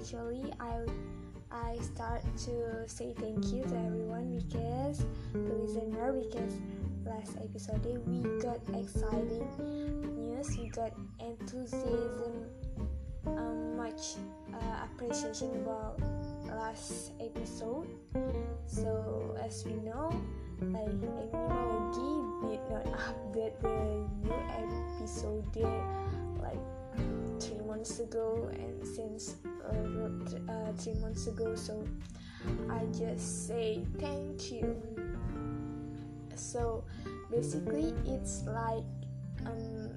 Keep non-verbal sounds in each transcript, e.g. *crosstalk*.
actually I I start to say thank you to everyone because the listener because last episode we got exciting news we got enthusiasm um, much uh, appreciation about last episode. So as we know like Eminology did not update the new episode like three months ago and since uh, uh, three months ago so I just say thank you. So basically it's like um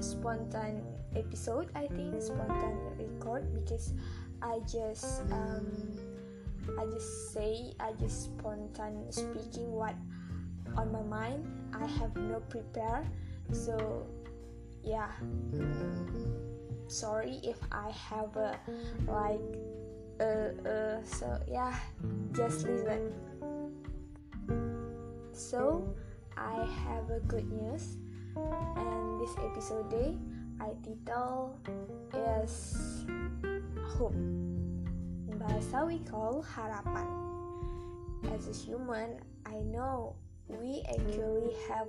spontan episode I think spontan record because I just um I just say I just spontan speaking what on my mind. I have no prepare so yeah. Sorry if I have a like uh, uh so yeah. Just listen. So I have a good news. And this episode day I title is hope in bahasa we call harapan. As a human I know we actually have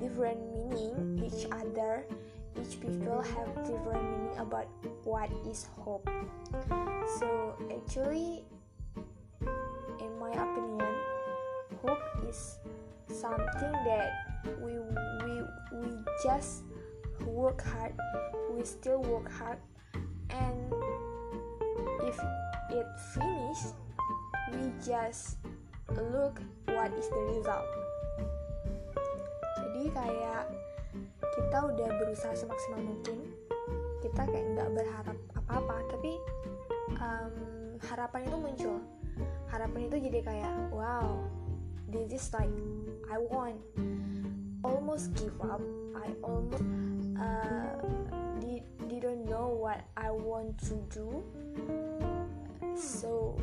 different meaning each other. Each people have different meaning about what is hope so actually in my opinion hope is something that we we we just work hard we still work hard and if it finished we just look what is the result. Jadi kayak kita udah berusaha semaksimal mungkin kita kayak nggak berharap apa-apa tapi um, harapan itu muncul. Harapan itu jadi kayak wow this is like I want almost give up I almost uh, did, didn't know what I want to do. So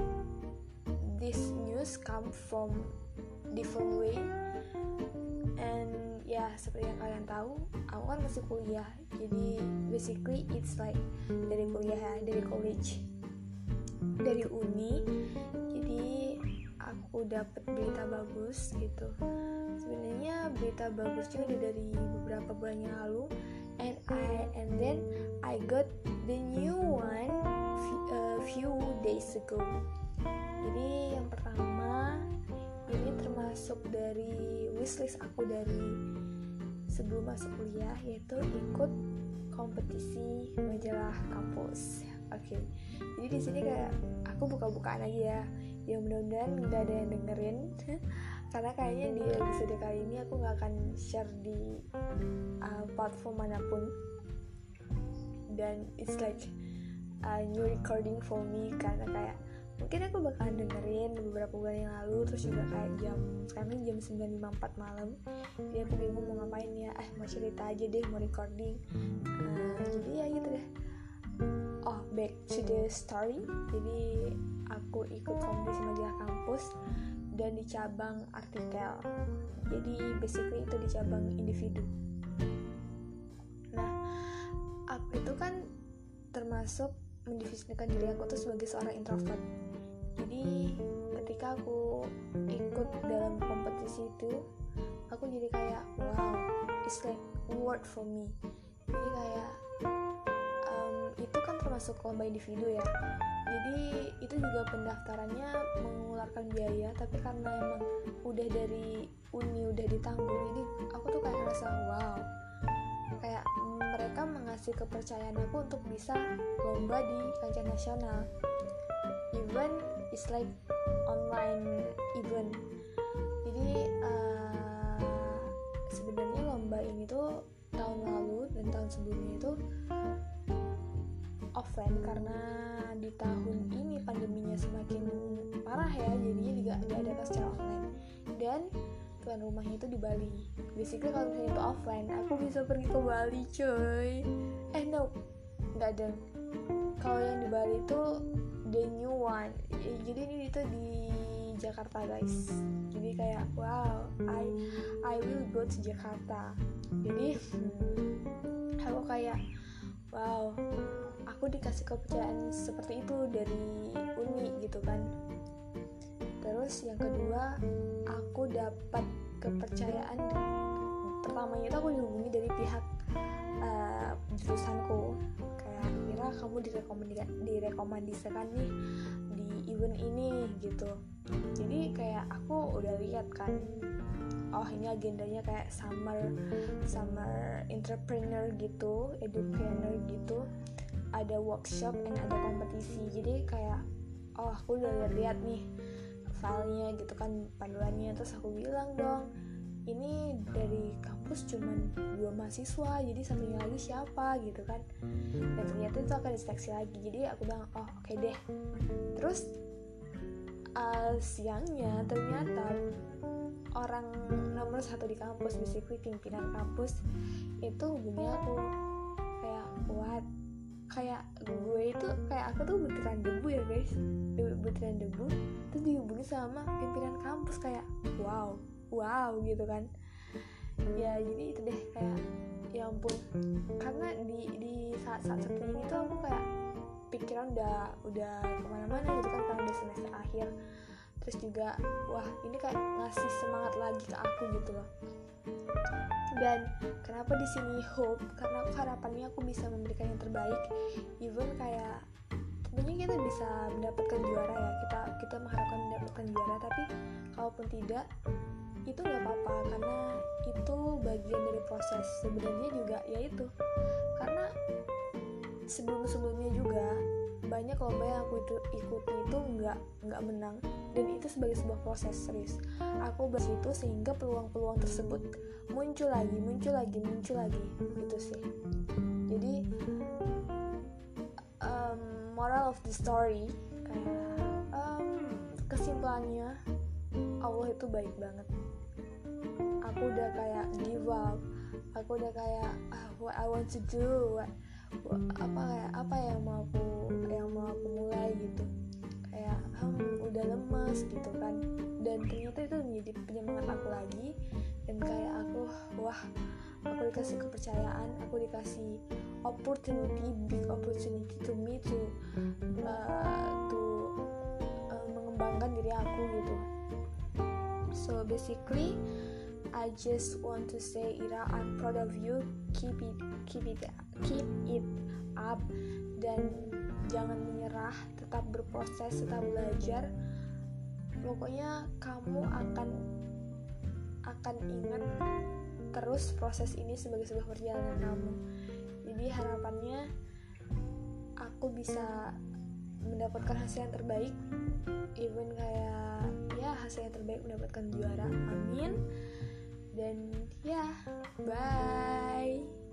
this news come from different way. And ya seperti yang kalian tahu aku kan masih kuliah. Jadi basically it's like dari kuliah ya dari college dari uni. Jadi aku dapat berita bagus gitu. Sebenarnya berita bagusnya udah dari beberapa bulan yang lalu. And I and then I got the new one a few days ago. Jadi yang pertama termasuk dari wishlist aku dari sebelum masuk kuliah yaitu ikut kompetisi majalah kampus. Oke okay. jadi di sini kayak aku buka-bukaan aja ya. Ya mudah-mudahan nggak ada yang dengerin. *laughs* Karena kayaknya di episode kali ini aku nggak akan share di uh, platform mana pun. Dan it's like a new recording for me karena kayak mungkin aku bakalan dengerin beberapa bulan yang lalu terus juga kayak jam sekarang jam 9.54 malam. Jadi aku bingung mau ngapain ya. Eh mau cerita aja deh mau recording. Uh, jadi ya gitu deh. Oh back to the story. Jadi aku ikut kompetisi majalah kampus dan di cabang artikel. Jadi basically itu di cabang individu. Nah aku itu kan termasuk mendefinisikan diri aku tuh sebagai seorang introvert. Jadi ketika aku ikut dalam kompetisi itu aku jadi kayak wow it's like word for me. Jadi kayak um, itu kan termasuk lomba individu ya. Jadi itu juga pendaftarannya mengeluarkan biaya tapi karena emang udah dari uni udah ditanggung jadi aku tuh kayak ngerasa wow kayak mereka mengasih kepercayaan aku untuk bisa lomba di kancah nasional. Even it's like online event. Jadi uh, sebenarnya lomba ini tuh tahun lalu dan tahun sebelumnya itu offline karena di tahun ini pandeminya semakin parah ya jadinya juga nggak ada secara online dan tuan rumahnya itu di Bali. Basically kalau misalnya itu offline aku bisa pergi ke Bali coy. Eh no nggak ada. Kalau yang di Bali itu the new one. Jadi ini itu di Jakarta guys. Jadi kayak wow I I will go to Jakarta. Jadi *laughs* aku kayak wow aku dikasih kepercayaan seperti itu dari uni gitu kan terus yang kedua aku dapat kepercayaan. Pertamanya itu aku dihubungi dari pihak uh, jurusanku. Kayak kira kamu direkomendasikan nih di event ini gitu. Jadi kayak aku udah lihat kan oh ini agendanya kayak summer summer entrepreneur gitu edupreneur gitu. Ada workshop dan ada kompetisi. Jadi kayak oh aku udah lihat-lihat nih filenya gitu kan panduannya. Terus aku bilang dong ini dari kampus cuman dua mahasiswa jadi satunya lagi siapa? Gitu kan. Dan ternyata itu akan diseleksi lagi. Jadi aku bilang oh oke okay deh. Terus uh, siangnya ternyata orang nomor satu di kampus basically pimpinan kampus itu hubungi aku. Kayak what kayak gue itu kayak aku tuh butiran debu ya guys. Butiran debu. Terus dihubungi sama pimpinan kampus kayak wow wow gitu kan. Ya jadi itu deh kayak ya ampun. Karena di di saat saat seperti ini tuh aku kayak pikiran udah udah ke mana-mana gitu kan karena udah semester akhir terus juga wah ini kayak ngasih semangat lagi ke aku gitu loh. Dan kenapa di sini hope? Karena aku harapannya aku bisa memberikan yang terbaik. Even kayak tentunya kita bisa mendapatkan juara ya. Kita kita mengharapkan mendapatkan juara tapi kalaupun tidak itu nggak apa-apa. Karena itu bagian dari proses. Sebenarnya juga yaitu karena sebelum-sebelumnya juga banyak lomba yang aku itu ikuti itu nggak nggak menang. Dan itu sebagai sebuah proses serius. Aku bahas itu sehingga peluang-peluang tersebut muncul lagi muncul lagi muncul lagi. Gitu sih. Jadi um, moral of the story kayak um, kesimpulannya Allah itu baik banget. Aku udah kayak give up. Aku udah kayak ah, what I want to do what, what, apa kayak apa yang mau aku lemas gitu kan. Dan ternyata itu menjadi penyemangat aku lagi. Dan kayak aku wah aku dikasih kepercayaan aku dikasih opportunity big opportunity to me to uh, to uh, mengembangkan diri aku gitu. So basically I just want to say Ira I'm proud of you. Keep it keep it keep it up. Dan jangan menyerah tetap berproses tetap belajar pokoknya kamu akan akan ingat terus proses ini sebagai sebuah perjalanan kamu. Jadi harapannya aku bisa mendapatkan hasil yang terbaik. Even kayak ya hasil yang terbaik mendapatkan juara. Amin. Dan ya bye